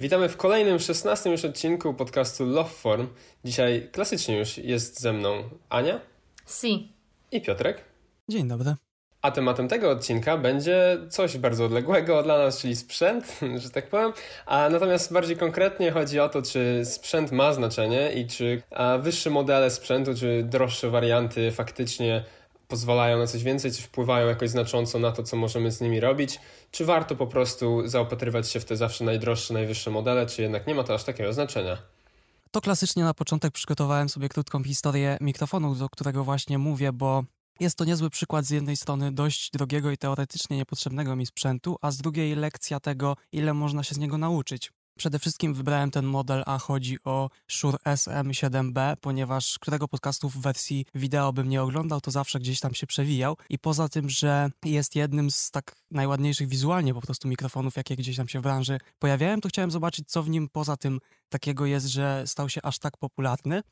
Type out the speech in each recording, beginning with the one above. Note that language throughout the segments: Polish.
Witamy w kolejnym, szesnastym już odcinku podcastu Love Form. Dzisiaj klasycznie już jest ze mną Ania. Si. I Piotrek. Dzień dobry. A tematem tego odcinka będzie coś bardzo odległego dla nas, czyli sprzęt, że tak powiem. A natomiast bardziej konkretnie chodzi o to, czy sprzęt ma znaczenie i czy wyższe modele sprzętu, czy droższe warianty faktycznie pozwalają na coś więcej, czy wpływają jakoś znacząco na to, co możemy z nimi robić, czy warto po prostu zaopatrywać się w te zawsze najdroższe, najwyższe modele, czy jednak nie ma to aż takiego znaczenia. To klasycznie na początek przygotowałem sobie krótką historię mikrofonu, do którego właśnie mówię, bo jest to niezły przykład z jednej strony dość drogiego i teoretycznie niepotrzebnego mi sprzętu, a z drugiej lekcja tego, ile można się z niego nauczyć. Przede wszystkim wybrałem ten model, a chodzi o Shure SM7B, ponieważ którego podcastu w wersji wideo bym nie oglądał, to zawsze gdzieś tam się przewijał. I poza tym, że jest jednym z tak najładniejszych wizualnie po prostu mikrofonów, jakie gdzieś tam się w branży pojawiają, to chciałem zobaczyć, co w nim poza tym takiego jest, że stał się aż tak popularny.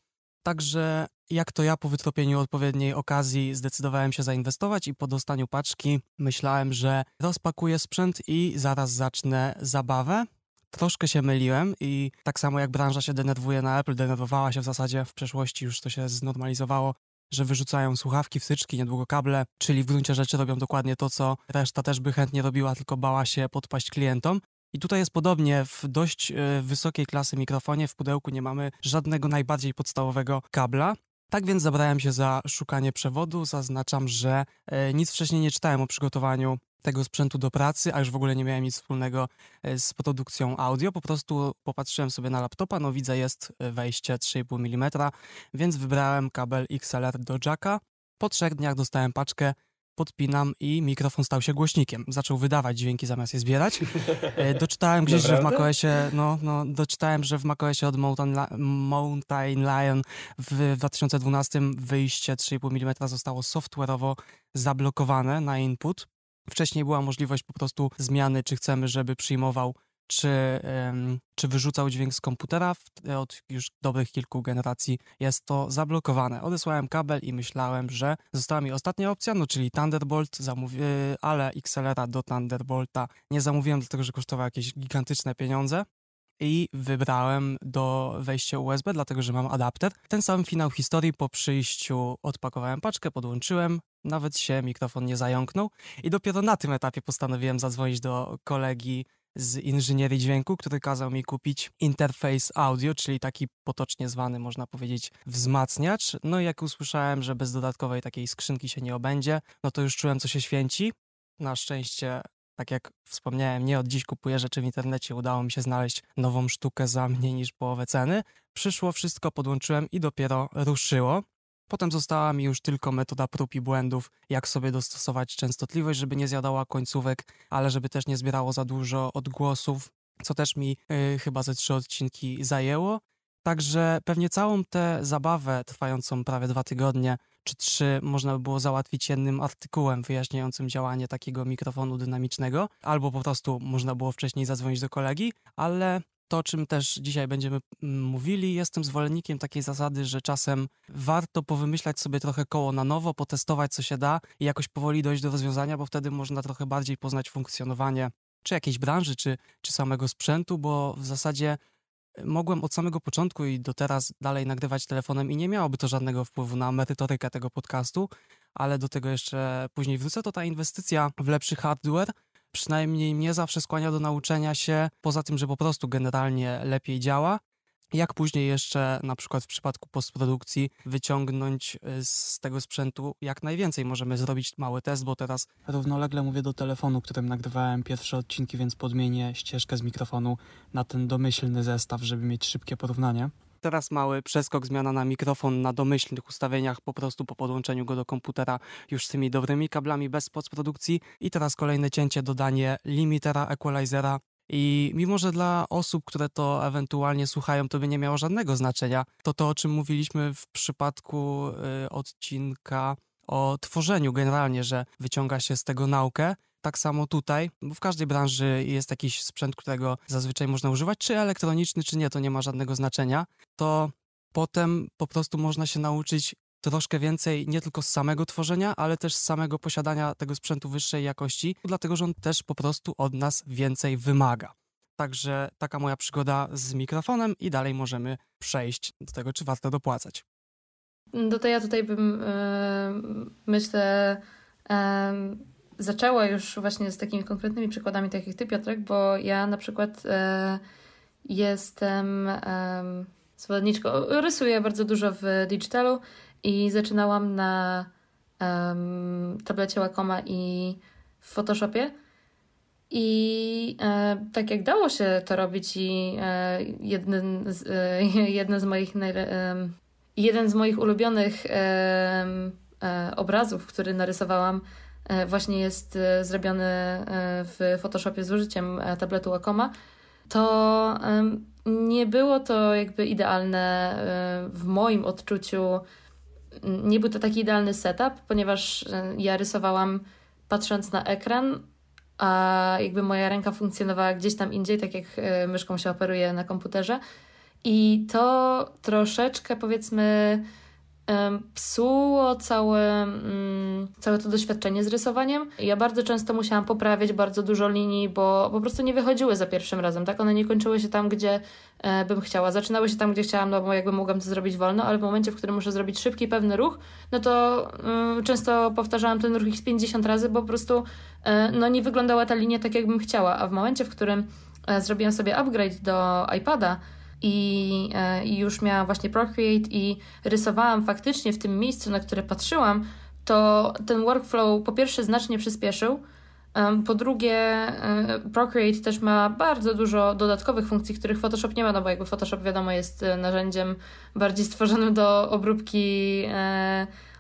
Także jak to ja po wytropieniu odpowiedniej okazji zdecydowałem się zainwestować i po dostaniu paczki myślałem, że rozpakuję sprzęt i zaraz zacznę zabawę. Troszkę się myliłem i tak samo jak branża się denerwuje na Apple, denerwowała się w zasadzie w przeszłości, już to się znormalizowało, że wyrzucają słuchawki, wtyczki, niedługo kable, czyli w gruncie rzeczy robią dokładnie to, co reszta też by chętnie robiła, tylko bała się podpaść klientom. I tutaj jest podobnie, w dość e, wysokiej klasy mikrofonie w pudełku nie mamy żadnego najbardziej podstawowego kabla. Tak więc zabrałem się za szukanie przewodu. Zaznaczam, że e, nic wcześniej nie czytałem o przygotowaniu tego sprzętu do pracy, a już w ogóle nie miałem nic wspólnego e, z produkcją audio. Po prostu popatrzyłem sobie na laptopa, no widzę jest wejście 3,5 mm, więc wybrałem kabel XLR do jacka. Po trzech dniach dostałem paczkę podpinam i mikrofon stał się głośnikiem. Zaczął wydawać dźwięki zamiast je zbierać. E, doczytałem gdzieś, że w macOSie, no, no, doczytałem, że w macOSie od Mountain, Mountain Lion w 2012 wyjście 3,5 mm zostało software'owo zablokowane na input. Wcześniej była możliwość po prostu zmiany, czy chcemy, żeby przyjmował czy, czy wyrzucał dźwięk z komputera. Od już dobrych kilku generacji jest to zablokowane. Odesłałem kabel i myślałem, że została mi ostatnia opcja, no czyli Thunderbolt, zamówi- ale XLR-a do Thunderbolta nie zamówiłem, dlatego że kosztowało jakieś gigantyczne pieniądze i wybrałem do wejścia USB, dlatego że mam adapter. Ten sam finał historii po przyjściu odpakowałem paczkę, podłączyłem, nawet się mikrofon nie zająknął i dopiero na tym etapie postanowiłem zadzwonić do kolegi z inżynierii dźwięku, który kazał mi kupić interfejs audio, czyli taki potocznie zwany, można powiedzieć, wzmacniacz. No i jak usłyszałem, że bez dodatkowej takiej skrzynki się nie obędzie, no to już czułem, co się święci. Na szczęście tak jak wspomniałem, nie od dziś kupuję rzeczy w internecie, udało mi się znaleźć nową sztukę za mniej niż połowę ceny. Przyszło wszystko, podłączyłem i dopiero ruszyło. Potem została mi już tylko metoda prób i błędów, jak sobie dostosować częstotliwość, żeby nie zjadała końcówek, ale żeby też nie zbierało za dużo odgłosów, co też mi yy, chyba ze trzy odcinki zajęło. Także pewnie całą tę zabawę trwającą prawie dwa tygodnie czy trzy można by było załatwić jednym artykułem wyjaśniającym działanie takiego mikrofonu dynamicznego, albo po prostu można było wcześniej zadzwonić do kolegi, ale to, czym też dzisiaj będziemy mm, mówili, jestem zwolennikiem takiej zasady, że czasem warto powymyślać sobie trochę koło na nowo, potestować co się da i jakoś powoli dojść do rozwiązania, bo wtedy można trochę bardziej poznać funkcjonowanie czy jakiejś branży, czy, czy samego sprzętu, bo w zasadzie mogłem od samego początku i do teraz dalej nagrywać telefonem i nie miałoby to żadnego wpływu na merytorykę tego podcastu, ale do tego jeszcze później wrócę, to ta inwestycja w lepszy hardware przynajmniej mnie zawsze skłania do nauczenia się, poza tym, że po prostu generalnie lepiej działa, jak później jeszcze na przykład w przypadku postprodukcji wyciągnąć y, z tego sprzętu jak najwięcej. Możemy zrobić mały test, bo teraz równolegle mówię do telefonu, którym nagrywałem pierwsze odcinki, więc podmienię ścieżkę z mikrofonu na ten domyślny zestaw, żeby mieć szybkie porównanie. Teraz mały przeskok, zmiana na mikrofon na domyślnych ustawieniach, po prostu po podłączeniu go do komputera już z tymi dobrymi kablami bez postprodukcji. I teraz kolejne cięcie, dodanie limitera, equalizera. I mimo, że dla osób, które to ewentualnie słuchają, to by nie miało żadnego znaczenia, to to, o czym mówiliśmy w przypadku y, odcinka o tworzeniu generalnie, że wyciąga się z tego naukę, tak samo tutaj, bo w każdej branży jest jakiś sprzęt, którego zazwyczaj można używać, czy elektroniczny, czy nie, to nie ma żadnego znaczenia. To potem po prostu można się nauczyć troszkę więcej nie tylko z samego tworzenia, ale też z samego posiadania tego sprzętu wyższej jakości, dlatego że on też po prostu od nas więcej wymaga. Także taka moja przygoda z mikrofonem i dalej możemy przejść do tego, czy warto dopłacać. No to ja tutaj bym, yy, myślę, yy, zaczęła już właśnie z takimi konkretnymi przykładami, takich ty Piotrek, bo ja na przykład yy, jestem zwolenniczką, rysuję bardzo dużo w digitalu i zaczynałam na tablecie Wacoma i w Photoshopie. I e, tak jak dało się to robić i e, jeden, z, e, jeden z moich e, jeden z moich ulubionych e, e, obrazów, który narysowałam, właśnie jest zrobiony w Photoshopie z użyciem tabletu Wacoma, to nie było to jakby idealne w moim odczuciu. Nie był to taki idealny setup, ponieważ ja rysowałam patrząc na ekran, a jakby moja ręka funkcjonowała gdzieś tam indziej, tak jak e, myszką się operuje na komputerze. I to troszeczkę powiedzmy psuło całe, mm, całe to doświadczenie z rysowaniem. Ja bardzo często musiałam poprawiać bardzo dużo linii, bo po prostu nie wychodziły za pierwszym razem, tak? One nie kończyły się tam, gdzie e, bym chciała. Zaczynały się tam, gdzie chciałam, no bo jakby mogłam to zrobić wolno, ale w momencie, w którym muszę zrobić szybki, pewny ruch, no to y, często powtarzałam ten ruch z 50 razy, bo po prostu y, no nie wyglądała ta linia tak, jakbym chciała. A w momencie, w którym y, zrobiłam sobie upgrade do iPada, i, e, i już miałam właśnie Procreate i rysowałam faktycznie w tym miejscu, na które patrzyłam, to ten workflow po pierwsze znacznie przyspieszył, po drugie, e, Procreate też ma bardzo dużo dodatkowych funkcji, których Photoshop nie ma, no bo jakby Photoshop wiadomo jest e, narzędziem bardziej stworzonym do obróbki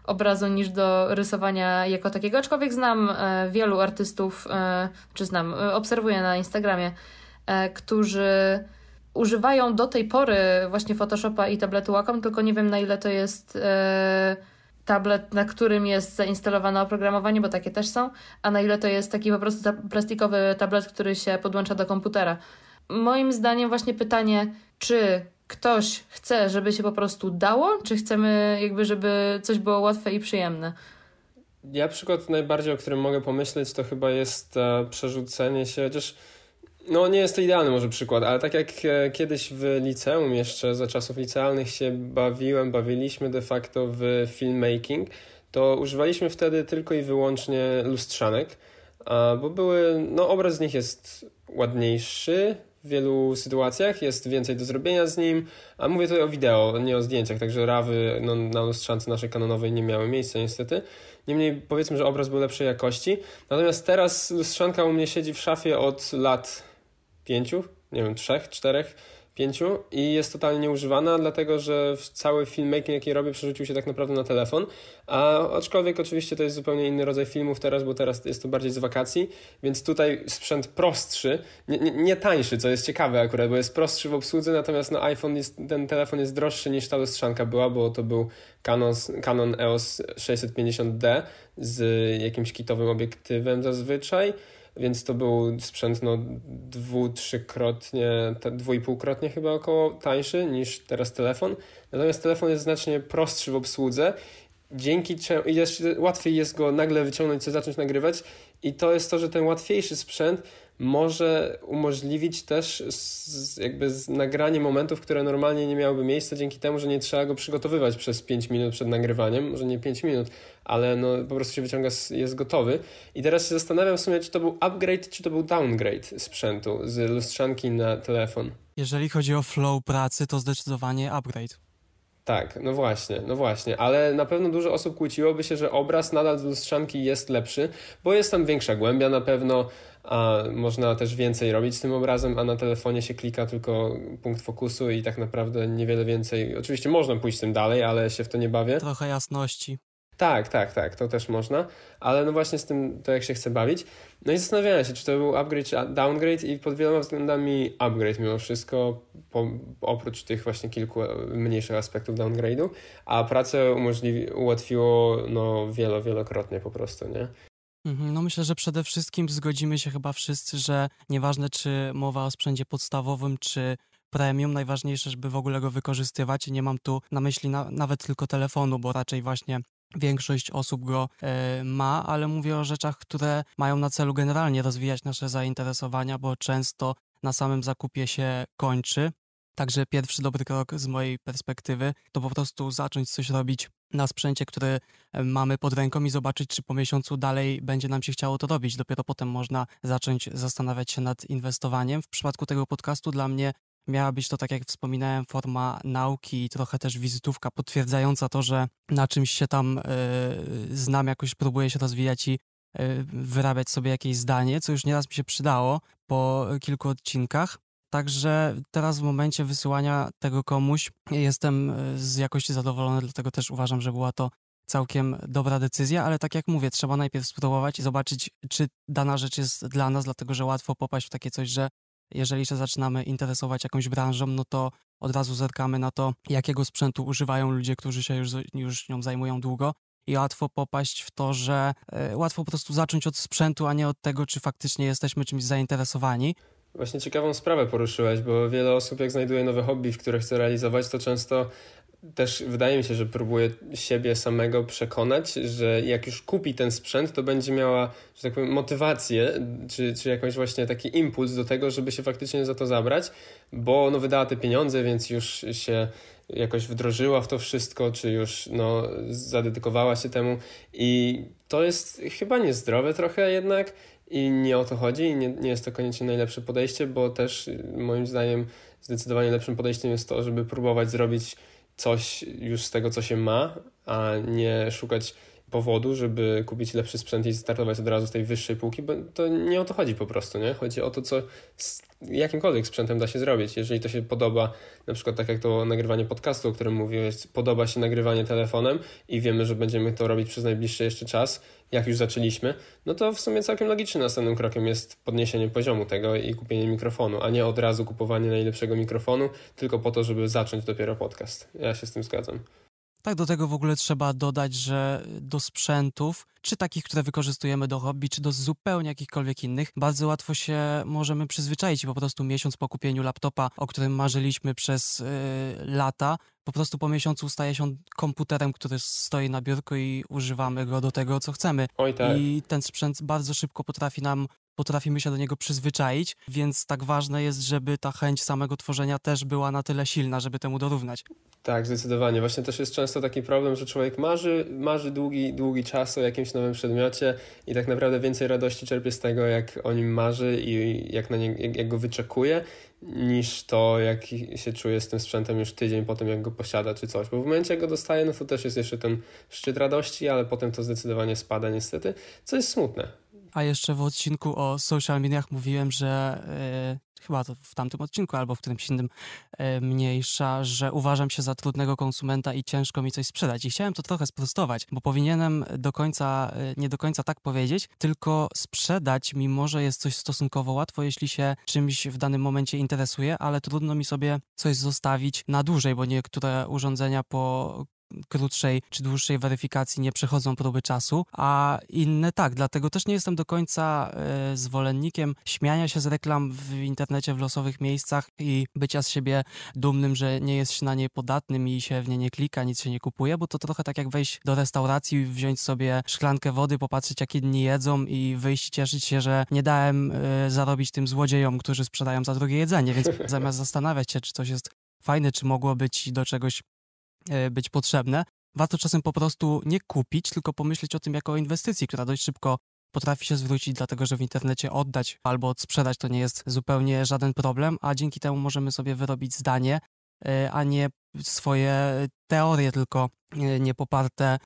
obrazu niż do rysowania jako takiego, aczkolwiek znam wielu artystów, czy znam, obserwuję na Instagramie, którzy używają do tej pory właśnie Photoshopa i tabletu Wacom, tylko nie wiem na ile to jest e, tablet, na którym jest zainstalowane oprogramowanie, bo takie też są, a na ile to jest taki po prostu ta plastikowy tablet, który się podłącza do komputera. Moim zdaniem właśnie pytanie, czy ktoś chce, żeby się po prostu dało, czy chcemy jakby, żeby coś było łatwe i przyjemne? Ja przykład najbardziej, o którym mogę pomyśleć, to chyba jest e, przerzucenie się, chociaż no nie jest to idealny może przykład, ale tak jak e, kiedyś w liceum jeszcze, za czasów licealnych się bawiłem, bawiliśmy de facto w filmmaking, to używaliśmy wtedy tylko i wyłącznie lustrzanek, bo były, no obraz z nich jest ładniejszy w wielu sytuacjach, jest więcej do zrobienia z nim, a mówię tutaj o wideo, nie o zdjęciach, także rawy no, na lustrzance naszej kanonowej nie miały miejsca niestety. Niemniej powiedzmy, że obraz był lepszej jakości. Natomiast teraz lustrzanka u mnie siedzi w szafie od lat pięciu, nie wiem, trzech, czterech, pięciu i jest totalnie nieużywana, dlatego że cały filmmaking, jaki robię, przerzucił się tak naprawdę na telefon. A aczkolwiek oczywiście to jest zupełnie inny rodzaj filmów teraz, bo teraz jest to bardziej z wakacji, więc tutaj sprzęt prostszy, nie, nie, nie tańszy, co jest ciekawe akurat, bo jest prostszy w obsłudze, natomiast no iPhone jest, ten telefon jest droższy niż ta lustrzanka była, bo to był Canon, Canon EOS 650D z jakimś kitowym obiektywem zazwyczaj więc to był sprzęt no dwu, trzykrotnie, dwu i półkrotnie chyba około tańszy niż teraz telefon. Natomiast telefon jest znacznie prostszy w obsłudze, dzięki czemu łatwiej jest go nagle wyciągnąć, co zacząć nagrywać i to jest to, że ten łatwiejszy sprzęt może umożliwić też z, jakby z nagranie momentów, które normalnie nie miałyby miejsca dzięki temu, że nie trzeba go przygotowywać przez 5 minut przed nagrywaniem, może nie 5 minut, ale no po prostu się wyciąga, jest gotowy. I teraz się zastanawiam w sumie, czy to był upgrade, czy to był downgrade sprzętu z lustrzanki na telefon. Jeżeli chodzi o flow pracy, to zdecydowanie upgrade. Tak, no właśnie, no właśnie, ale na pewno dużo osób kłóciłoby się, że obraz nadal z lustrzanki jest lepszy, bo jest tam większa głębia na pewno, a można też więcej robić z tym obrazem, a na telefonie się klika tylko punkt fokusu i tak naprawdę niewiele więcej. Oczywiście można pójść tym dalej, ale się w to nie bawię. Trochę jasności. Tak, tak, tak, to też można, ale no właśnie z tym to jak się chce bawić. No i zastanawiałem się, czy to był upgrade czy downgrade i pod wieloma względami upgrade mimo wszystko, po, oprócz tych właśnie kilku mniejszych aspektów downgrade'u, a pracę umożliwi, ułatwiło no wielo, wielokrotnie po prostu, nie? Mhm, no myślę, że przede wszystkim zgodzimy się chyba wszyscy, że nieważne czy mowa o sprzęcie podstawowym, czy premium, najważniejsze, żeby w ogóle go wykorzystywać. Nie mam tu na myśli na, nawet tylko telefonu, bo raczej właśnie Większość osób go e, ma, ale mówię o rzeczach, które mają na celu generalnie rozwijać nasze zainteresowania, bo często na samym zakupie się kończy. Także pierwszy dobry krok z mojej perspektywy to po prostu zacząć coś robić na sprzęcie, który e, mamy pod ręką i zobaczyć, czy po miesiącu dalej będzie nam się chciało to robić. Dopiero potem można zacząć zastanawiać się nad inwestowaniem. W przypadku tego podcastu dla mnie miała być to, tak jak wspominałem, forma nauki i trochę też wizytówka potwierdzająca to, że na czymś się tam y, znam, jakoś próbuję się rozwijać i y, wyrabiać sobie jakieś zdanie, co już nieraz mi się przydało po kilku odcinkach. Także teraz w momencie wysyłania tego komuś jestem e, z jakości zadowolony, dlatego też uważam, że była to całkiem dobra decyzja, ale tak jak mówię, trzeba najpierw spróbować i zobaczyć, czy dana rzecz jest dla nas, dlatego że łatwo popaść w takie coś, że jeżeli się zaczynamy interesować jakąś branżą, no to od razu zerkamy na to, jakiego sprzętu używają ludzie, którzy się już, już nią zajmują długo. I łatwo popaść w to, że y, łatwo po prostu zacząć od sprzętu, a nie od tego, czy faktycznie jesteśmy czymś zainteresowani. Właśnie ciekawą sprawę poruszyłeś, bo wiele osób jak znajduje nowe hobby, w które chce realizować, to często też wydaje mi się, że próbuje siebie samego przekonać, że jak już kupi ten sprzęt, to będzie miała, że tak powiem, motywację, czy, czy jakąś właśnie taki impuls do tego, żeby się faktycznie za to zabrać, bo no wydała te pieniądze, więc już się jakoś wdrożyła w to wszystko, czy już no, zadedykowała się temu. I to jest chyba niezdrowe trochę jednak i nie o to chodzi i nie, nie jest to koniecznie najlepsze podejście, bo też moim zdaniem zdecydowanie lepszym podejściem jest to, żeby próbować zrobić coś już z tego, co się ma, a nie szukać powodu, żeby kupić lepszy sprzęt i startować od razu z tej wyższej półki, bo to nie o to chodzi po prostu, nie? Chodzi o to, co z jakimkolwiek sprzętem da się zrobić. Jeżeli to się podoba, na przykład tak jak to nagrywanie podcastu, o którym mówiłeś, podoba się nagrywanie telefonem i wiemy, że będziemy to robić przez najbliższy jeszcze czas, jak już zaczęliśmy, no to w sumie całkiem logicznym następnym krokiem jest podniesienie poziomu tego i kupienie mikrofonu, a nie od razu kupowanie najlepszego mikrofonu, tylko po to, żeby zacząć dopiero podcast. Ja się z tym zgadzam. Tak, do tego w ogóle trzeba dodać, że do sprzętów, czy takich, które wykorzystujemy do hobby, czy do zupełnie jakichkolwiek innych, bardzo łatwo się możemy przyzwyczaić. Po prostu miesiąc po kupieniu laptopa, o którym marzyliśmy przez yy, lata, po prostu po miesiącu staje się on komputerem, który stoi na biurku i używamy go do tego, co chcemy. Oj, tak. I ten sprzęt bardzo szybko potrafi nam potrafimy się do niego przyzwyczaić, więc tak ważne jest, żeby ta chęć samego tworzenia też była na tyle silna, żeby temu dorównać. Tak, zdecydowanie. Właśnie też jest często taki problem, że człowiek marzy, marzy długi, długi czas o jakimś nowym przedmiocie i tak naprawdę więcej radości czerpie z tego, jak o nim marzy i jak, na nie, jak, jak go wyczekuje, niż to, jak się czuje z tym sprzętem już tydzień po tym, jak go posiada czy coś. Bo w momencie, jak go dostaje, no to też jest jeszcze ten szczyt radości, ale potem to zdecydowanie spada niestety, co jest smutne. A jeszcze w odcinku o social mediach mówiłem, że yy, chyba to w tamtym odcinku albo w którymś innym yy, mniejsza, że uważam się za trudnego konsumenta i ciężko mi coś sprzedać. I chciałem to trochę sprostować, bo powinienem do końca, yy, nie do końca tak powiedzieć, tylko sprzedać, mimo że jest coś stosunkowo łatwo, jeśli się czymś w danym momencie interesuje, ale trudno mi sobie coś zostawić na dłużej, bo niektóre urządzenia po krótszej czy dłuższej weryfikacji nie przechodzą próby czasu, a inne tak. Dlatego też nie jestem do końca e, zwolennikiem śmiania się z reklam w internecie w losowych miejscach i bycia z siebie dumnym, że nie jest się na nie podatnym i się w nie nie klika, nic się nie kupuje, bo to trochę tak jak wejść do restauracji, wziąć sobie szklankę wody, popatrzeć jak inni jedzą i wyjść cieszyć się, że nie dałem e, zarobić tym złodziejom, którzy sprzedają za drugie jedzenie, więc zamiast zastanawiać się, czy coś jest fajne, czy mogło być do czegoś być potrzebne. Warto czasem po prostu nie kupić, tylko pomyśleć o tym jako o inwestycji, która dość szybko potrafi się zwrócić, dlatego że w internecie oddać albo odsprzedać to nie jest zupełnie żaden problem, a dzięki temu możemy sobie wyrobić zdanie, e, a nie swoje teorie tylko e, nie poparte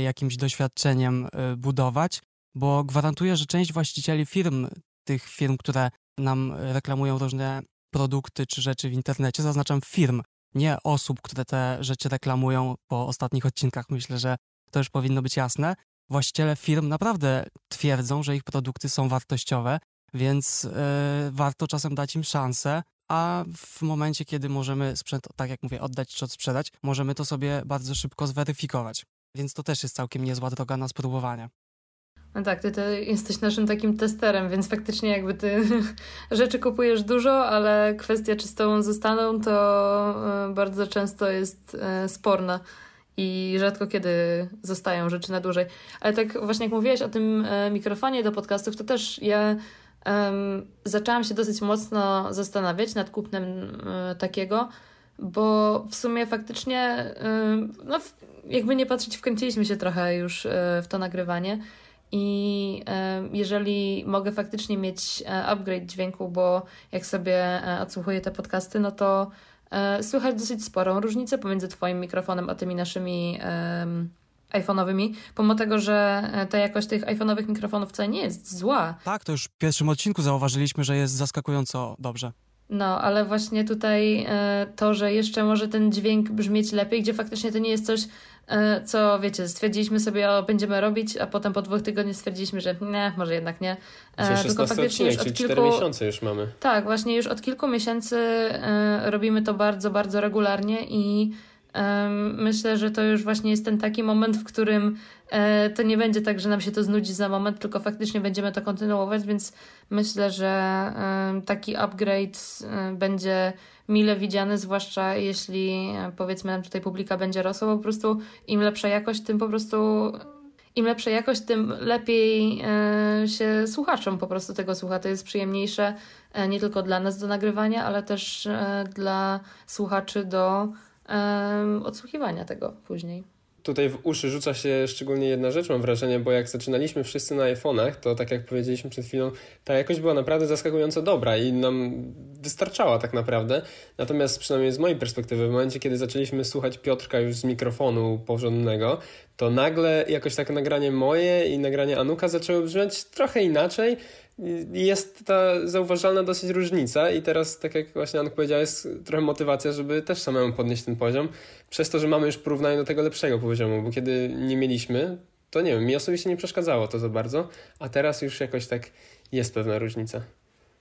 jakimś doświadczeniem budować, bo gwarantuję, że część właścicieli firm, tych firm, które nam reklamują różne produkty czy rzeczy w internecie, zaznaczam firm, nie osób, które te rzeczy reklamują po ostatnich odcinkach. Myślę, że to już powinno być jasne. Właściciele firm naprawdę twierdzą, że ich produkty są wartościowe, więc yy, warto czasem dać im szansę, a w momencie, kiedy możemy sprzęt, tak jak mówię, oddać czy odsprzedać, możemy to sobie bardzo szybko zweryfikować. Więc to też jest całkiem niezła droga na spróbowanie. No tak, ty, ty jesteś naszym takim testerem, więc faktycznie jakby ty rzeczy kupujesz dużo, ale kwestia czy z tobą zostaną, to e, bardzo często jest e, sporna i rzadko kiedy zostają rzeczy na dłużej. Ale tak właśnie jak mówiłaś o tym e, mikrofonie do podcastów, to też ja um, zaczęłam się dosyć mocno zastanawiać nad kupnem um, takiego, bo w sumie faktycznie, um, no, jakby nie patrzeć, wkręciliśmy się trochę już w to nagrywanie. I jeżeli mogę faktycznie mieć upgrade dźwięku, bo jak sobie odsłuchuję te podcasty, no to słychać dosyć sporą różnicę pomiędzy Twoim mikrofonem a tymi naszymi iPhone'owymi, pomimo tego, że e, ta jakość tych iPhone'owych mikrofonów wcale nie jest zła. Tak, to już w pierwszym odcinku zauważyliśmy, że jest zaskakująco dobrze. No, ale właśnie tutaj e, to, że jeszcze może ten dźwięk brzmieć lepiej, gdzie faktycznie to nie jest coś, e, co wiecie, stwierdziliśmy sobie, o, będziemy robić, a potem po dwóch tygodniach stwierdziliśmy, że nie, może jednak nie. E, tylko faktycznie odcinek, już od kilku miesiące już mamy. Tak, właśnie już od kilku miesięcy e, robimy to bardzo, bardzo regularnie i Myślę, że to już właśnie jest ten taki moment, w którym e, to nie będzie tak, że nam się to znudzi za moment, tylko faktycznie będziemy to kontynuować, więc myślę, że taki upgrade e, będzie mile widziany, zwłaszcza jeśli e, powiedzmy nam tutaj publika będzie rosła, po prostu im lepsza jakość, tym po prostu im lepsza jakość, tym lepiej się słuchaczom po prostu tego słucha. To jest przyjemniejsze nie tylko dla nas do nagrywania, ale też dla słuchaczy do odsłuchiwania tego później. Tutaj w uszy rzuca się szczególnie jedna rzecz, mam wrażenie, bo jak zaczynaliśmy wszyscy na iPhone'ach, to tak jak powiedzieliśmy przed chwilą, ta jakość była naprawdę zaskakująco dobra i nam wystarczała tak naprawdę. Natomiast przynajmniej z mojej perspektywy, w momencie, kiedy zaczęliśmy słuchać Piotrka już z mikrofonu porządnego, to nagle jakoś tak nagranie moje i nagranie Anuka zaczęły brzmieć trochę inaczej jest ta zauważalna dosyć różnica i teraz, tak jak właśnie Anuk powiedział, jest trochę motywacja, żeby też samemu podnieść ten poziom, przez to, że mamy już porównanie do tego lepszego poziomu, bo kiedy nie mieliśmy, to nie wiem, mi osobiście nie przeszkadzało to za bardzo, a teraz już jakoś tak jest pewna różnica.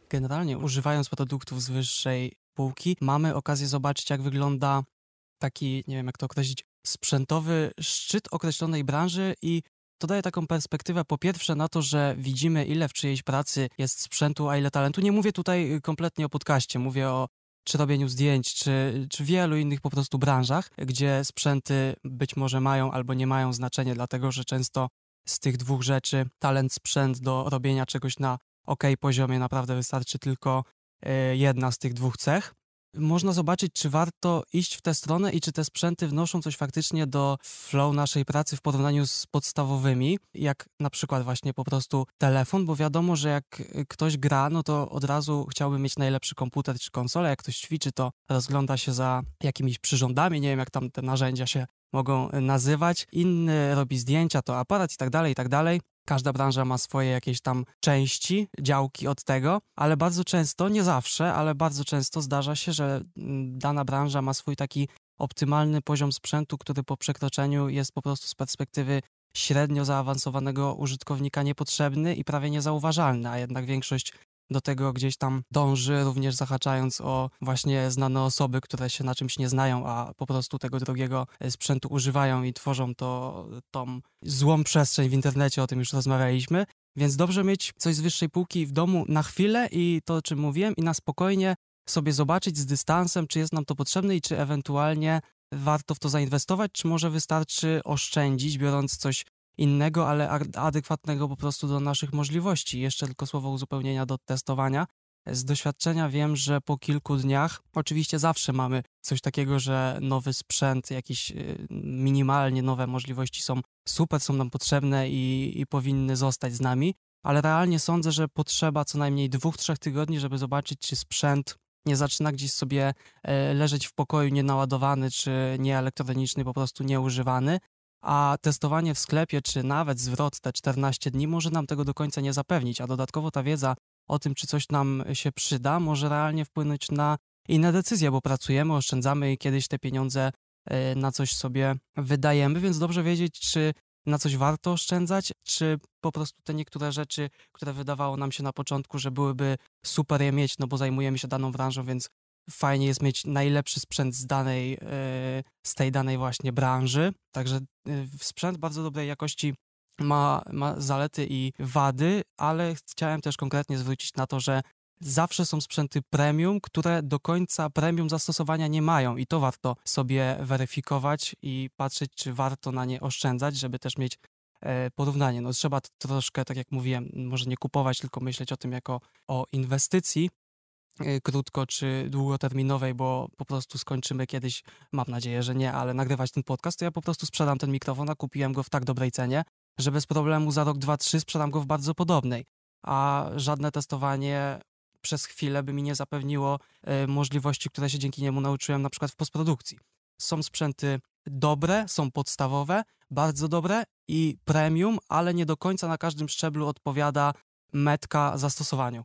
Generalnie używając produktów z wyższej półki, mamy okazję zobaczyć, jak wygląda taki, nie wiem jak to określić, sprzętowy szczyt określonej branży i to daje taką perspektywę po pierwsze na to, że widzimy ile w czyjejś pracy jest sprzętu, a ile talentu. Nie mówię tutaj y, kompletnie o podcaście, mówię o czy robieniu zdjęć, czy, czy wielu innych po prostu branżach, gdzie sprzęty być może mają albo nie mają znaczenia, dlatego że często z tych dwóch rzeczy talent, sprzęt do robienia czegoś na ok poziomie naprawdę wystarczy tylko y, jedna z tych dwóch cech można zobaczyć, czy warto iść w tę stronę i czy te sprzęty wnoszą coś faktycznie do flow naszej pracy w porównaniu z podstawowymi, jak na przykład właśnie po prostu telefon, bo wiadomo, że jak ktoś gra, no to od razu chciałby mieć najlepszy komputer czy konsolę, jak ktoś ćwiczy, to rozgląda się za jakimiś przyrządami, nie wiem jak tam te narzędzia się mogą nazywać, inny robi zdjęcia, to aparat i tak dalej, i tak dalej. Każda branża ma swoje jakieś tam części, działki od tego, ale bardzo często, nie zawsze, ale bardzo często zdarza się, że mm, dana branża ma swój taki optymalny poziom sprzętu, który po przekroczeniu jest po prostu z perspektywy średnio zaawansowanego użytkownika niepotrzebny i prawie niezauważalny, a jednak większość do tego gdzieś tam dąży, również zahaczając o właśnie znane osoby, które się na czymś nie znają, a po prostu tego drogiego e, sprzętu używają i tworzą to tą złą przestrzeń w internecie, o tym już rozmawialiśmy. Więc dobrze mieć coś z wyższej półki w domu na chwilę i to, o czym mówiłem, i na spokojnie sobie zobaczyć z dystansem, czy jest nam to potrzebne i czy ewentualnie warto w to zainwestować, czy może wystarczy oszczędzić, biorąc coś innego, ale adekwatnego po prostu do naszych możliwości. Jeszcze tylko słowo uzupełnienia do testowania. Z doświadczenia wiem, że po kilku dniach, oczywiście zawsze mamy coś takiego, że nowy sprzęt, jakieś y, minimalnie nowe możliwości są super, są nam potrzebne i, i powinny zostać z nami, ale realnie sądzę, że potrzeba co najmniej dwóch, trzech tygodni, żeby zobaczyć, czy sprzęt nie zaczyna gdzieś sobie e, leżeć w pokoju nienaładowany, czy nieelektroniczny, po prostu nieużywany, a testowanie w sklepie, czy nawet zwrot te 14 dni może nam tego do końca nie zapewnić, a dodatkowo ta wiedza o tym, czy coś nam się przyda, może realnie wpłynąć na inne decyzje, bo pracujemy, oszczędzamy i kiedyś te pieniądze e, na coś sobie wydajemy, więc dobrze wiedzieć, czy na coś warto oszczędzać, czy po prostu te niektóre rzeczy, które wydawało nam się na początku, że byłyby super je mieć, no bo zajmujemy się daną branżą, więc fajnie jest mieć najlepszy sprzęt z danej, e, z tej danej właśnie branży. Także e, sprzęt bardzo dobrej jakości ma, ma zalety i wady, ale chciałem też konkretnie zwrócić na to, że zawsze są sprzęty premium, które do końca premium zastosowania nie mają i to warto sobie weryfikować i patrzeć, czy warto na nie oszczędzać, żeby też mieć e, porównanie. No trzeba troszkę, tak jak mówiłem, może nie kupować, tylko myśleć o tym jako o inwestycji, krótko czy długoterminowej, bo po prostu skończymy kiedyś, mam nadzieję, że nie, ale nagrywać ten podcast, to ja po prostu sprzedam ten mikrofon, a kupiłem go w tak dobrej cenie, że bez problemu za rok, dwa, trzy sprzedam go w bardzo podobnej, a żadne testowanie przez chwilę by mi nie zapewniło y, możliwości, które się dzięki niemu nauczyłem na przykład w postprodukcji. Są sprzęty dobre, są podstawowe, bardzo dobre i premium, ale nie do końca na każdym szczeblu odpowiada metka zastosowaniu.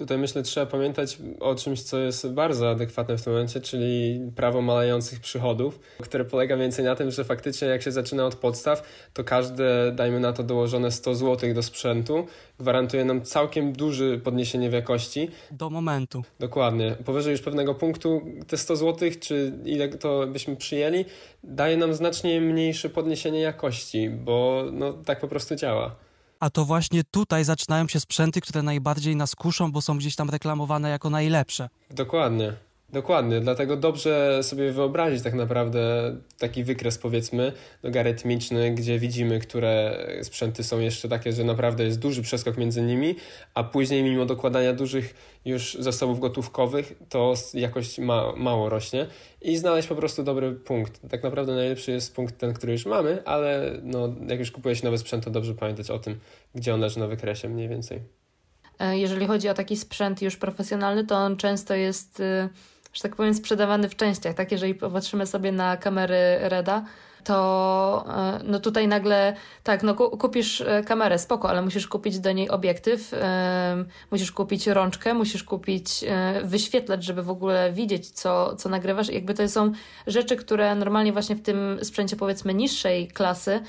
Tutaj myślę, trzeba pamiętać o czymś, co jest bardzo adekwatne w tym momencie, czyli prawo malejących przychodów, które polega więcej na tym, że faktycznie jak się zaczyna od podstaw, to każde, dajmy na to, dołożone 100 zł do sprzętu gwarantuje nam całkiem duże podniesienie w jakości. Do momentu. Dokładnie. Powyżej już pewnego punktu te 100 zł, czy ile to byśmy przyjęli, daje nam znacznie mniejsze podniesienie jakości, bo no, tak po prostu działa. A to właśnie tutaj zaczynają się sprzęty, które najbardziej nas kuszą, bo są gdzieś tam reklamowane jako najlepsze. Dokładnie. Dokładnie, dlatego dobrze sobie wyobrazić tak naprawdę taki wykres powiedzmy logarytmiczny, gdzie widzimy, które sprzęty są jeszcze takie, że naprawdę jest duży przeskok między nimi, a później mimo dokładania dużych już zasobów gotówkowych, to jakość ma, mało rośnie i znaleźć po prostu dobry punkt. Tak naprawdę najlepszy jest punkt ten, który już mamy, ale no, jak już kupuje się nowy sprzęt, to dobrze pamiętać o tym, gdzie on leży na wykresie mniej więcej. E, jeżeli chodzi o taki sprzęt już profesjonalny, to on często jest y, że tak powiem, sprzedawany w częściach. Tak, jeżeli popatrzymy sobie na kamery Reda, to e, no tutaj nagle, tak, no kupisz e, kamerę, spoko, ale musisz kupić do niej obiektyw, musisz kupić rączkę, musisz kupić e, wyświetlacz, żeby w ogóle widzieć, co, co nagrywasz. Jakby to są rzeczy, które normalnie właśnie w tym sprzęcie powiedzmy niższej klasy,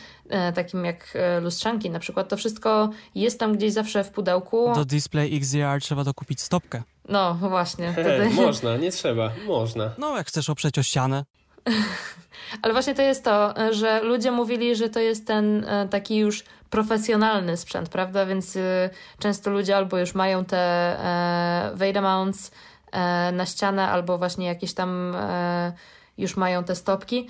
takim jak lustrzanki na przykład, to wszystko jest tam gdzieś zawsze w pudełku. Do Display XDR trzeba dokupić stopkę. No, właśnie. Wtedy... można, nie trzeba, można. No, jak chcesz oprzeć o ścianę. Ale właśnie to jest to, że ludzie mówili, że to jest ten e, taki już profesjonalny sprzęt, prawda? Więc e, często ludzie albo już mają te e, Vader mounts na ścianę, albo właśnie jakieś tam już mają te stopki.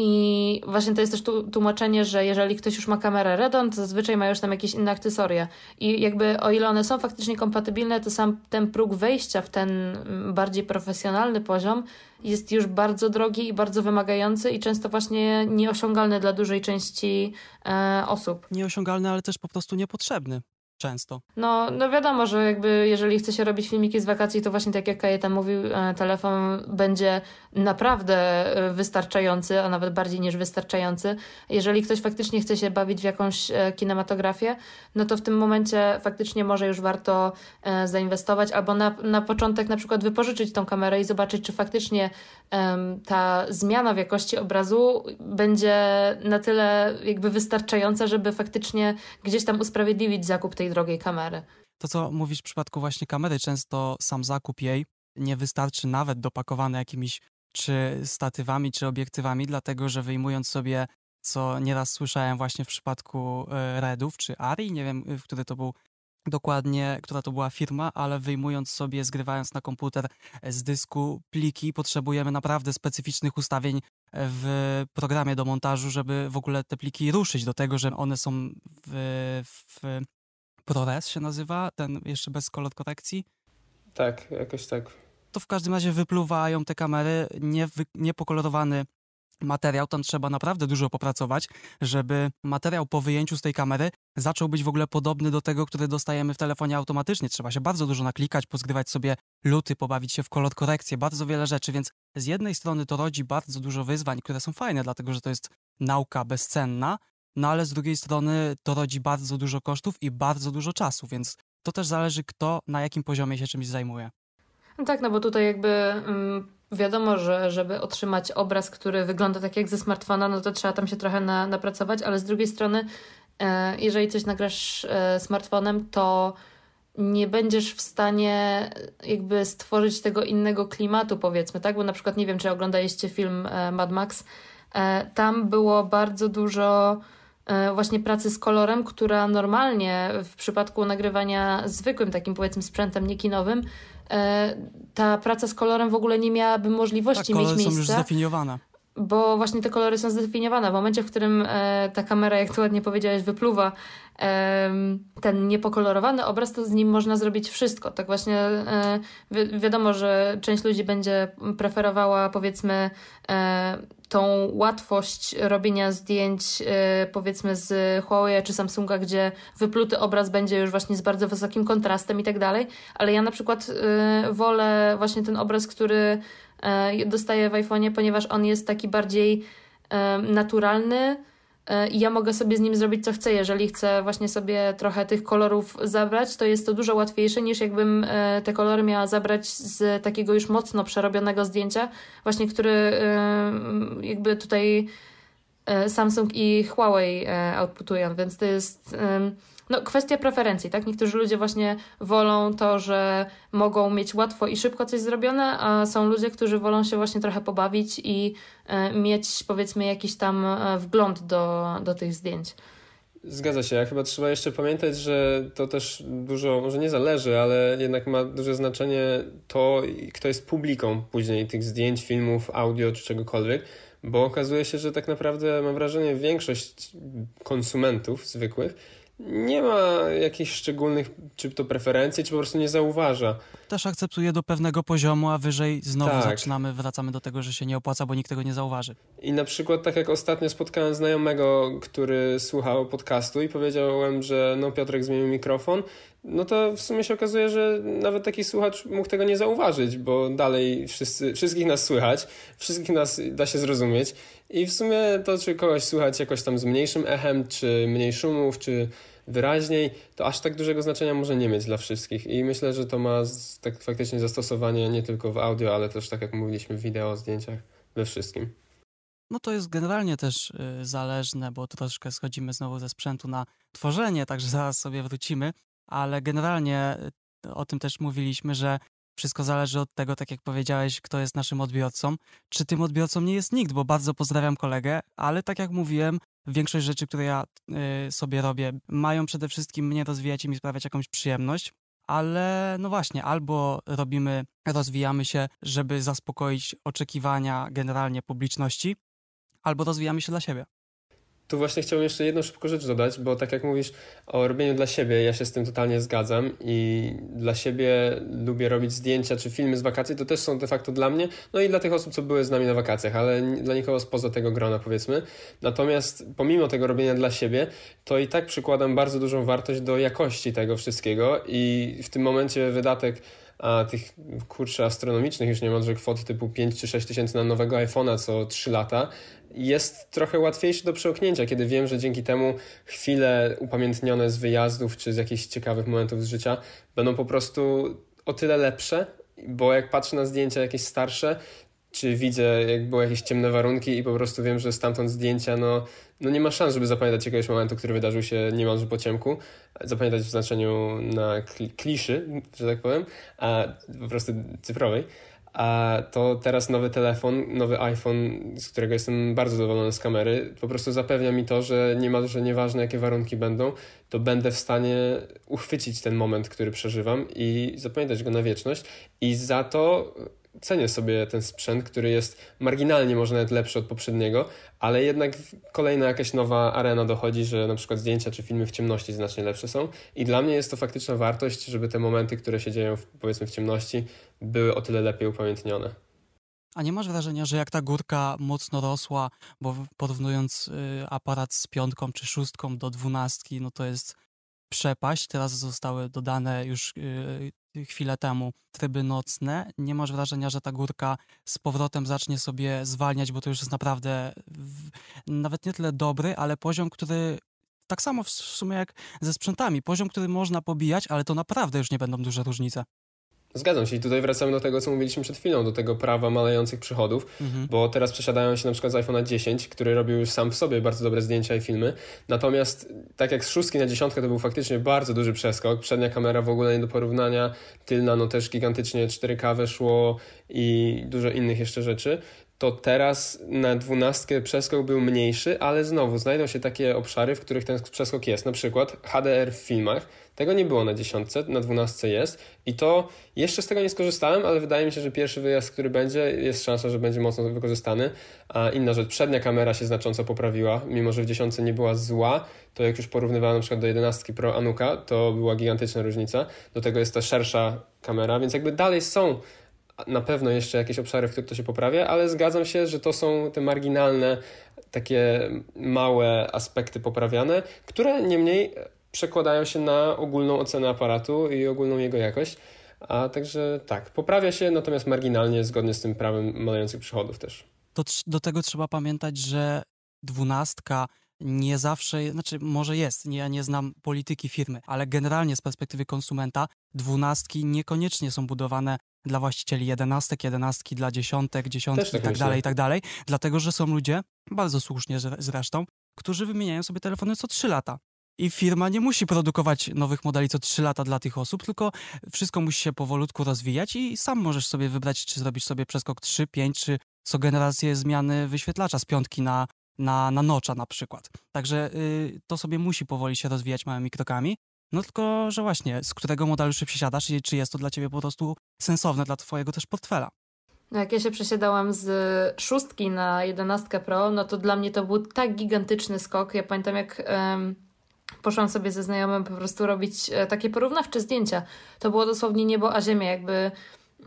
I właśnie to jest też tłumaczenie, że jeżeli ktoś już ma kamerę Redon, to zazwyczaj ma już tam jakieś inne akcesoria. I jakby o ile one są faktycznie kompatybilne, to sam ten próg wejścia w ten mm, bardziej profesjonalny poziom jest już bardzo drogi i bardzo wymagający i często właśnie nieosiągalny dla dużej części e, osób. Nieosiągalny, ale też po prostu niepotrzebny często. No, no wiadomo, że jakby jeżeli chce się robić filmiki z wakacji, to właśnie tak jak Kajetan mówił, e, telefon będzie naprawdę e, wystarczający, a nawet bardziej niż wystarczający. Jeżeli ktoś faktycznie chce się bawić w jakąś e, kinematografię, no to w tym momencie faktycznie może już warto zainwestować albo na, na początek na przykład wypożyczyć tą kamerę i zobaczyć, czy faktycznie ta zmiana w jakości obrazu będzie na tyle jakby wystarczająca, żeby faktycznie gdzieś tam usprawiedliwić zakup tej drogiej kamery. To, co mówisz w przypadku właśnie kamery, często sam zakup jej nie wystarczy nawet dopakowany jakimiś czy statywami, czy obiektywami, dlatego że wyjmując sobie, co nieraz słyszałem właśnie w przypadku e, Redów czy Ari, nie wiem, w który to był dokładnie, która to była firma, ale wyjmując sobie, zgrywając na komputer z dysku pliki, potrzebujemy naprawdę specyficznych ustawień w programie do montażu, żeby w ogóle te pliki ruszyć do tego, że one są w, w ProRes się nazywa, ten jeszcze bez kolor korekcji. Tak, jakoś tak. To w każdym razie wypluwają te kamery, nie, niepokolorowany materiał, tam trzeba naprawdę dużo popracować, żeby materiał po wyjęciu z tej kamery zaczął być w ogóle podobny do tego, który dostajemy w telefonie automatycznie. Trzeba się bardzo dużo naklikać, pozgrywać sobie luty, pobawić się w kolor korekcję, bardzo wiele rzeczy, więc z jednej strony to rodzi bardzo dużo wyzwań, które są fajne, dlatego że to jest nauka bezcenna, no ale z drugiej strony to rodzi bardzo dużo kosztów i bardzo dużo czasu, więc to też zależy, kto na jakim poziomie się czymś zajmuje. No tak, no bo tutaj jakby mm, wiadomo, że żeby otrzymać obraz, który wygląda tak jak ze smartfona, no to trzeba tam się trochę na, napracować, ale z drugiej strony, e, jeżeli coś nagrasz e, smartfonem, to nie będziesz w stanie jakby stworzyć tego innego klimatu, powiedzmy, tak? Bo na przykład nie wiem, czy oglądaliście film e, Mad Max. E, tam było bardzo dużo E, właśnie pracy z kolorem, która normalnie w przypadku nagrywania zwykłym takim powiedzmy sprzętem niekinowym, ta praca z kolorem w ogóle nie miałaby możliwości tak, mieć miejsca. są już zdefiniowane. bo właśnie te kolory są zdefiniowane. W momencie, w którym e, ta kamera, jak to ładnie powiedziałeś, wypluwa e, ten niepokolorowany obraz, to z nim można zrobić wszystko. Tak właśnie e, wi wiadomo, że część ludzi będzie preferowała powiedzmy e, tą łatwość robienia zdjęć e, powiedzmy z Huawei czy Samsunga, gdzie wypluty obraz będzie już właśnie z bardzo wysokim kontrastem i tak dalej, ale ja na przykład e, wolę właśnie ten obraz, który E, dostaję w iPhone'ie, ponieważ on jest taki bardziej naturalny i ja mogę sobie z nim zrobić co chcę. Jeżeli chcę właśnie sobie trochę tych kolorów zabrać, to jest to dużo łatwiejsze niż jakbym te kolory miała zabrać z takiego już mocno przerobionego zdjęcia, właśnie który jakby tutaj Samsung i Huawei outputują, więc to jest no, kwestia preferencji, tak? Niektórzy ludzie właśnie wolą to, że mogą mieć łatwo i szybko coś zrobione, a są ludzie, którzy wolą się właśnie trochę pobawić i e, mieć powiedzmy jakiś tam e, wgląd do, do tych zdjęć. Zgadza się, a chyba trzeba jeszcze pamiętać, że to też dużo, może nie zależy, ale jednak ma duże znaczenie to, kto jest publiką później tych zdjęć, filmów, audio czy czegokolwiek, bo okazuje się, że tak naprawdę mam wrażenie, większość konsumentów zwykłych nie ma jakichś szczególnych, czy to preferencji, czy po prostu nie zauważa. Też akceptuje do pewnego poziomu, a wyżej znowu tak. zaczynamy, wracamy do tego, że się nie opłaca, bo nikt tego nie zauważy. I na przykład tak jak ostatnio spotkałem znajomego, który słuchał podcastu i powiedziałem, że no Piotrek zmienił mikrofon, no to w sumie się okazuje, że nawet taki słuchacz mógł tego nie zauważyć, bo dalej wszyscy, wszystkich nas słychać, wszystkich nas da się zrozumieć i w sumie to, czy kogoś słychać jakoś tam z mniejszym echem, czy mniej szumów, czy wyraźniej, to aż tak dużego znaczenia może nie mieć dla wszystkich. I myślę, że to ma tak faktycznie zastosowanie nie tylko w audio, ale też tak jak mówiliśmy w wideo, zdjęciach, we wszystkim. No to jest generalnie też y, zależne, bo troszkę schodzimy znowu ze sprzętu na tworzenie, także zaraz sobie wrócimy, ale generalnie y, o tym też mówiliśmy, że wszystko zależy od tego, tak jak powiedziałeś, kto jest naszym odbiorcą. Czy tym odbiorcą nie jest nikt, bo bardzo pozdrawiam kolegę, ale tak jak mówiłem, większość rzeczy, które ja y, sobie robię, mają przede wszystkim mnie rozwijać i mi sprawiać jakąś przyjemność. Ale no właśnie, albo robimy, rozwijamy się, żeby zaspokoić oczekiwania generalnie publiczności, albo rozwijamy się dla siebie. Tu właśnie chciałbym jeszcze jedną szybką rzecz dodać, bo tak jak mówisz o robieniu dla siebie, ja się z tym totalnie zgadzam i dla siebie lubię robić zdjęcia czy filmy z wakacji, to też są de facto dla mnie, no i dla tych osób, co były z nami na wakacjach, ale dla nikogo spoza tego grona powiedzmy. Natomiast pomimo tego robienia dla siebie, to i tak przykładam bardzo dużą wartość do jakości tego wszystkiego i w tym momencie wydatek a tych kurczę astronomicznych już niemalże kwot typu 5 czy 6 tysięcy na nowego iPhone'a co 3 lata jest trochę łatwiejszy do przełknięcia, kiedy wiem, że dzięki temu chwile upamiętnione z wyjazdów czy z jakichś ciekawych momentów z życia będą po prostu o tyle lepsze, bo jak patrzę na zdjęcia jakieś starsze, czy widzę, jak były jakieś ciemne warunki i po prostu wiem, że stamtąd zdjęcia, no, no nie ma szans, żeby zapamiętać jakiegoś momentu, który wydarzył się niemalże po ciemku. Zapamiętać w znaczeniu na kliszy, że tak powiem, a po prostu cyfrowej. A to teraz nowy telefon, nowy iPhone, z którego jestem bardzo zadowolony z kamery, po prostu zapewnia mi to, że niemalże nieważne jakie warunki będą, to będę w stanie uchwycić ten moment, który przeżywam i zapamiętać go na wieczność. I za to cenię sobie ten sprzęt, który jest marginalnie może nawet lepszy od poprzedniego, ale jednak kolejna jakaś nowa arena dochodzi, że na przykład zdjęcia czy filmy w ciemności znacznie lepsze są i dla mnie jest to faktyczna wartość, żeby te momenty, które się dzieją w, powiedzmy w ciemności, były o tyle lepiej upamiętnione. A nie masz wrażenia, że jak ta górka mocno rosła, bo porównując y, aparat z piątką czy szóstką do dwunastki, no to jest przepaść. Teraz zostały dodane już y, chwilę temu. Tryby nocne, nie masz wrażenia, że ta górka z powrotem zacznie sobie zwalniać, bo to już jest naprawdę w, nawet nie tyle dobry, ale poziom, który tak samo w sumie jak ze sprzętami, poziom, który można pobijać, ale to naprawdę już nie będą duże różnice. Zgadzam się i tutaj wracamy do tego, co mówiliśmy przed chwilą, do tego prawa malejących przychodów, mhm. bo teraz przesiadają się na przykład z iPhone'a 10, który robił już sam w sobie bardzo dobre zdjęcia i filmy, natomiast tak jak z szóstki na dziesiątkę to był faktycznie bardzo duży przeskok, przednia kamera w ogóle nie do porównania, tylna no też gigantycznie 4K weszło i dużo innych jeszcze rzeczy, to teraz na dwunastkę przeskok był mniejszy, ale znowu znajdą się takie obszary, w których ten przeskok jest. Na przykład HDR w filmach. Tego nie było na dziesiątce, na dwunastce jest i to jeszcze z tego nie skorzystałem, ale wydaje mi się, że pierwszy wyjazd, który będzie, jest szansa, że będzie mocno wykorzystany. A inna rzecz, przednia kamera się znacząco poprawiła, mimo że w dziesiątce nie była zła, to jak już porównywałem na przykład do 11 Pro Anuka, to była gigantyczna różnica. Do tego jest ta szersza kamera, więc jakby dalej są na pewno jeszcze jakieś obszary, w których to się poprawia, ale zgadzam się, że to są te marginalne, takie małe aspekty poprawiane, które niemniej przekładają się na ogólną ocenę aparatu i ogólną jego jakość. A także tak, poprawia się, natomiast marginalnie, zgodnie z tym prawem malejących przychodów też. To do tego trzeba pamiętać, że dwunastka nie zawsze, znaczy może jest, nie, ja nie znam polityki firmy, ale generalnie z perspektywy konsumenta dwunastki niekoniecznie są budowane dla właścicieli jedenastek, jedenastki dla dziesiątek, dziesiątki tak i tak dalej, i tak dalej, dlatego, że są ludzie, bardzo słusznie zresztą, którzy wymieniają sobie telefony co 3 lata. I firma nie musi produkować nowych modeli co 3 lata dla tych osób, tylko wszystko musi się powolutku rozwijać i sam możesz sobie wybrać, czy zrobisz sobie przeskok 3, 5, czy co generację zmiany wyświetlacza z piątki na, na, na nocza na przykład. Także y, to sobie musi powoli się rozwijać małymi krokami. No tylko, że właśnie, z którego modelu się przesiadasz i czy jest to dla ciebie po prostu sensowne dla twojego też portfela. No jak ja się przesiadałam z szóstki na jedenastkę Pro, no to dla mnie to był tak gigantyczny skok. Ja pamiętam jak um, poszłam sobie ze znajomym po prostu robić e, takie porównawcze zdjęcia. To było dosłownie niebo a ziemia, jakby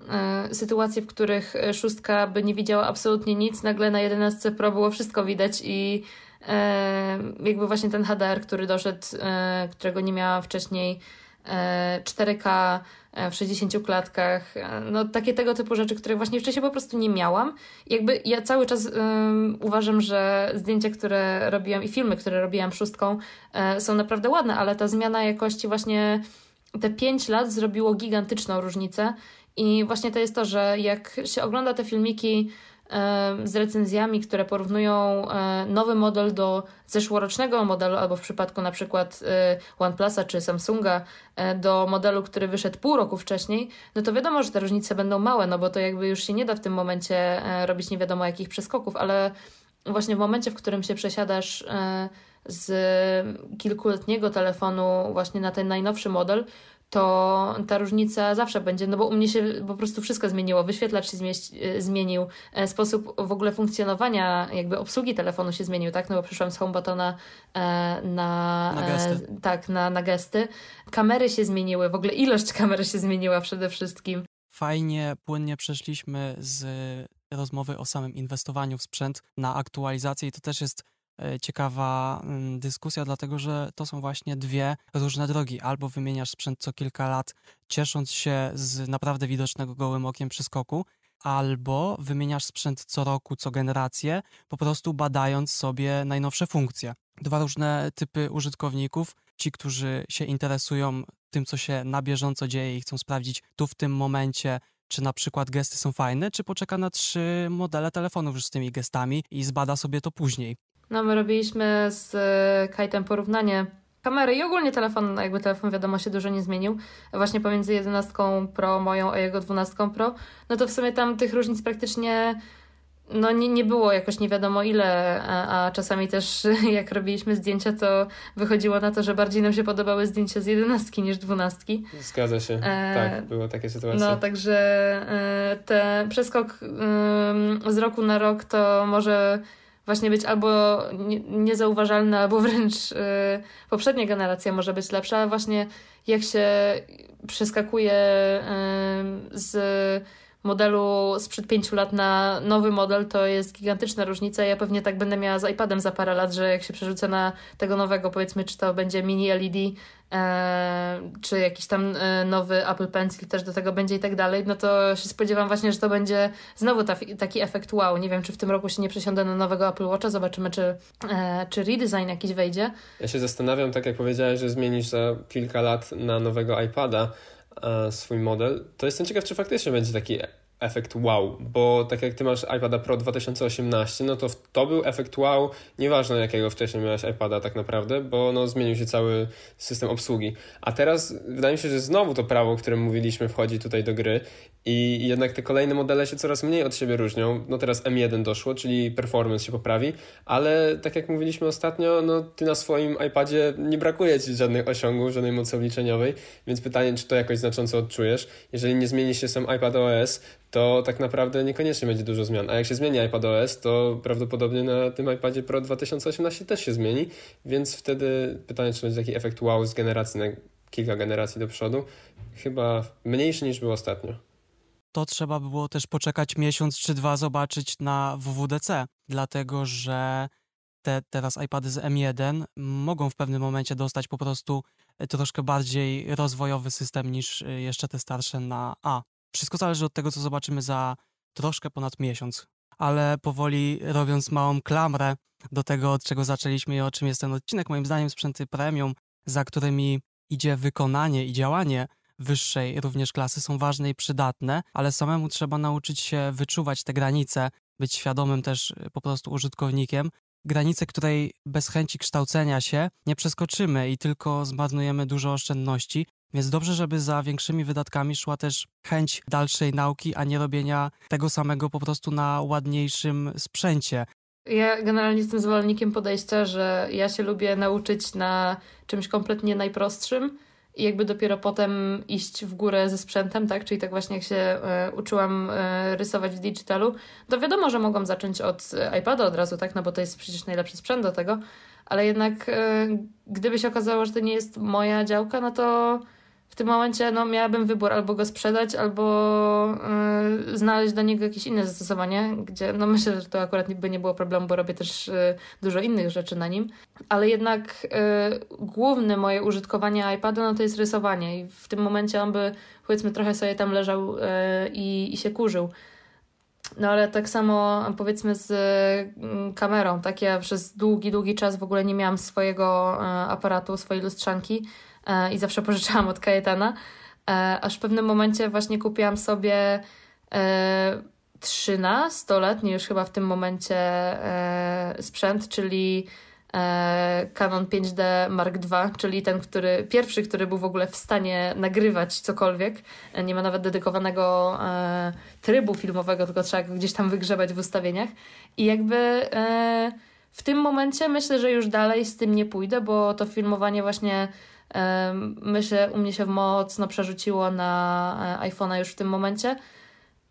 e, sytuacje, w których szóstka by nie widziała absolutnie nic, nagle na jedenastce Pro było wszystko widać i jakby właśnie ten HDR, który doszedł, e, którego nie miała wcześniej 4K e, e, w 60 klatkach, no takie tego typu rzeczy, które właśnie wcześniej po prostu nie miałam. Jakby ja cały czas um, uważam, że zdjęcia, które robiłam i filmy, które robiłam szóstką są naprawdę ładne, ale ta zmiana jakości właśnie te 5 lat zrobiło gigantyczną różnicę i właśnie to jest to, że jak się ogląda te filmiki z recenzjami, które porównują e, nowy model do zeszłorocznego modelu, albo w przypadku na przykład e, OnePlusa czy Samsunga e, do modelu, który wyszedł pół roku wcześniej, no to wiadomo, że te różnice będą małe, no bo to jakby już się nie da w tym momencie robić nie wiadomo jakich przeskoków, ale właśnie w momencie, w którym się przesiadasz z kilkuletniego telefonu właśnie na ten najnowszy model, to ta różnica zawsze będzie, no bo u mnie się po prostu wszystko zmieniło. Wyświetlacz się e, zmienił, e, sposób w ogóle funkcjonowania, jakby obsługi telefonu się zmienił, tak? No bo przyszłam z HomeButtona e, na, na gesty. tak, na, na gesty. Kamery się zmieniły, w ogóle ilość kamer się zmieniła przede wszystkim. Fajnie, płynnie przeszliśmy z rozmowy o samym inwestowaniu w sprzęt na aktualizację i to też jest ciekawa mm, dyskusja, dlatego że to są właśnie dwie różne drogi. Albo wymieniasz sprzęt co kilka lat, ciesząc się z naprawdę widocznego gołym okiem przyskoku, albo wymieniasz sprzęt co roku, co generację, po prostu badając sobie najnowsze funkcje. Dwa różne typy użytkowników. Ci, którzy się interesują tym, co się na bieżąco dzieje i chcą sprawdzić tu w tym momencie, czy na przykład gesty są fajne, czy poczeka na trzy modele telefonów już z tymi gestami i zbada sobie to później. No, my robiliśmy z e, Kajtem porównanie kamery i ogólnie telefon, jakby telefon wiadomo się dużo nie zmienił. Właśnie pomiędzy 11 Pro moją, a jego 12 Pro, no to w sumie tam tych różnic praktycznie no nie, nie było jakoś nie wiadomo ile, a, a, czasami też jak robiliśmy zdjęcia, to wychodziło na to, że bardziej nam się podobały zdjęcia z jedenastki niż dwunastki. Zgadza się, e, tak, były takie sytuacje. No, także e, ten przeskok e, z roku na rok to może właśnie być albo nie, niezauważalny, albo wręcz y, poprzednia generacja może być lepsza, właśnie jak się przeskakuje y, z modelu sprzed pięciu lat na nowy model, to jest gigantyczna różnica. Ja pewnie tak będę miała z iPadem za parę lat, że jak się przerzucę na tego nowego, powiedzmy, czy to będzie mini LED, e, czy jakiś tam e, nowy Apple Pencil też do tego będzie i tak dalej, no to się spodziewam właśnie, że to będzie znowu ta, taki efekt wow. Nie wiem, czy w tym roku się nie przesiądę na nowego Apple Watcha, zobaczymy, czy, e, czy redesign jakiś wejdzie. Ja się zastanawiam, tak jak powiedziałeś, że zmienisz za kilka lat na nowego iPada, swój model, to jestem ciekaw, czy faktycznie będzie taki efekt wow, bo tak jak ty masz iPada Pro 2018, no to to był efekt wow, nieważne jakiego wcześniej miałeś iPada tak naprawdę, bo no zmienił się cały system obsługi. A teraz wydaje mi się, że znowu to prawo, o którym mówiliśmy, wchodzi tutaj do gry i jednak te kolejne modele się coraz mniej od siebie różnią. No teraz M1 doszło, czyli performance się poprawi, ale tak jak mówiliśmy ostatnio, no ty na swoim iPadzie nie brakuje ci żadnych osiągów, żadnej mocy obliczeniowej, więc pytanie, czy to jakoś znacząco odczujesz. Jeżeli nie zmieni się sam iPad OS, to tak naprawdę niekoniecznie będzie dużo zmian. A jak się zmieni iPad OS, to prawdopodobnie na tym iPadzie Pro 2018 też się zmieni, więc wtedy pytanie, czy będzie taki efekt wow z generacji na kilka generacji do przodu, chyba mniejszy niż był ostatnio to trzeba było też poczekać miesiąc czy dwa, zobaczyć na WWDC, dlatego że te teraz iPady z M1 mogą w pewnym momencie dostać po prostu troszkę bardziej rozwojowy system niż jeszcze te starsze na A. Wszystko zależy od tego, co zobaczymy za troszkę ponad miesiąc. Ale powoli robiąc małą klamrę do tego, od czego zaczęliśmy i o czym jest ten odcinek, moim zdaniem sprzęty premium, za którymi idzie wykonanie i działanie wyższej również klasy są ważne i przydatne, ale samemu trzeba nauczyć się wyczuwać te granice, być świadomym też y, po prostu użytkownikiem, granice, której bez chęci kształcenia się nie przeskoczymy i tylko zmarnujemy dużo oszczędności, więc dobrze, żeby za większymi wydatkami szła też chęć dalszej nauki, a nie robienia tego samego po prostu na ładniejszym sprzęcie. Ja generalnie jestem zwolennikiem podejścia, że ja się lubię nauczyć na czymś kompletnie najprostszym, i jakby dopiero potem iść w górę ze sprzętem, tak? Czyli tak właśnie jak się e, uczyłam e, rysować w digitalu, to wiadomo, że mogłam zacząć od iPada od razu, tak? No bo to jest przecież najlepszy sprzęt do tego, ale jednak e, gdyby się okazało, że to nie jest moja działka, no to w tym momencie no, miałabym wybór albo go sprzedać, albo y, znaleźć do niego jakieś inne zastosowanie, gdzie no myślę, że to akurat by nie było problemu, bo robię też y, dużo innych rzeczy na nim. Ale jednak y, główne moje użytkowanie iPada no, to jest rysowanie i w tym momencie on by powiedzmy trochę sobie tam leżał i, i się kurzył. No ale tak samo powiedzmy z kamerą, tak ja przez długi, długi czas w ogóle nie miałam swojego aparatu, swojej lustrzanki, i zawsze pożyczałam od Kajetana, e, aż w pewnym momencie właśnie kupiłam sobie 13-letni e, już chyba w tym momencie sprzęt, czyli Canon 5D Mark II, czyli ten, który pierwszy, który był w ogóle w stanie nagrywać cokolwiek. Nie ma nawet dedykowanego trybu filmowego, tylko trzeba go gdzieś tam wygrzebać w ustawieniach. I jakby w tym momencie myślę, że już dalej z tym nie pójdę, bo to filmowanie właśnie myślę, u mnie się mocno przerzuciło na e, iPhone'a już w tym momencie.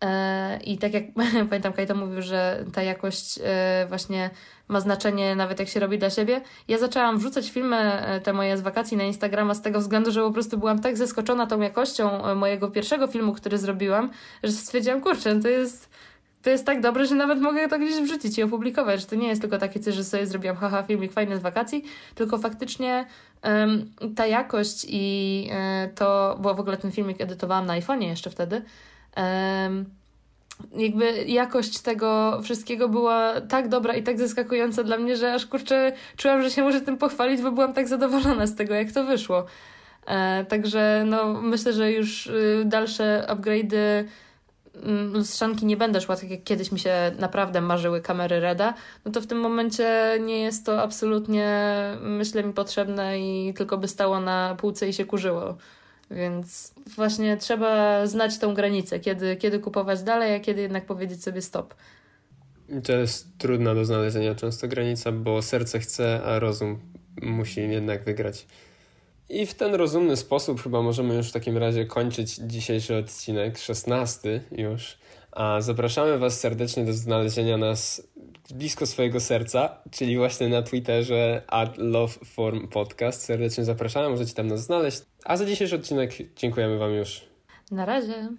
E, I tak jak pamiętam, Kajto mówił, że ta jakość e, właśnie ma znaczenie nawet jak się robi dla siebie. Ja zaczęłam wrzucać filmy te moje z wakacji na Instagrama z tego względu, że po prostu byłam tak zaskoczona tą jakością mojego pierwszego filmu, który zrobiłam, że stwierdziłam, kurczę, to jest to jest tak dobre, że nawet mogę to gdzieś wrzucić i opublikować, że to nie jest tylko takie coś, że sobie zrobiłam haha filmik fajny z wakacji, tylko faktycznie um, ta jakość i um, to, bo w ogóle ten filmik edytowałam na iPhone'ie jeszcze wtedy, um, jakby jakość tego wszystkiego była tak dobra i tak zaskakująca dla mnie, że aż kurczę czułam, że się muszę tym pochwalić, bo byłam tak zadowolona z tego, jak to wyszło. E, także no, myślę, że już y, dalsze upgrade'y lustrzanki nie będę szła tak jak kiedyś mi się naprawdę marzyły kamery Reda, no to w tym momencie nie jest to absolutnie, myślę, mi potrzebne i tylko by stało na półce i się kurzyło. Więc właśnie trzeba znać tą granicę, kiedy, kiedy kupować dalej, a kiedy jednak powiedzieć sobie stop. To jest trudna do znalezienia często granica, bo serce chce, a rozum musi jednak wygrać. I w ten rozumny sposób chyba możemy już w takim razie kończyć dzisiejszy odcinek, 16 już. A zapraszamy Was serdecznie do znalezienia nas blisko swojego serca, czyli właśnie na Twitterze at. Serdecznie zapraszamy, możecie tam nas znaleźć. A za dzisiejszy odcinek dziękujemy Wam już. Na razie.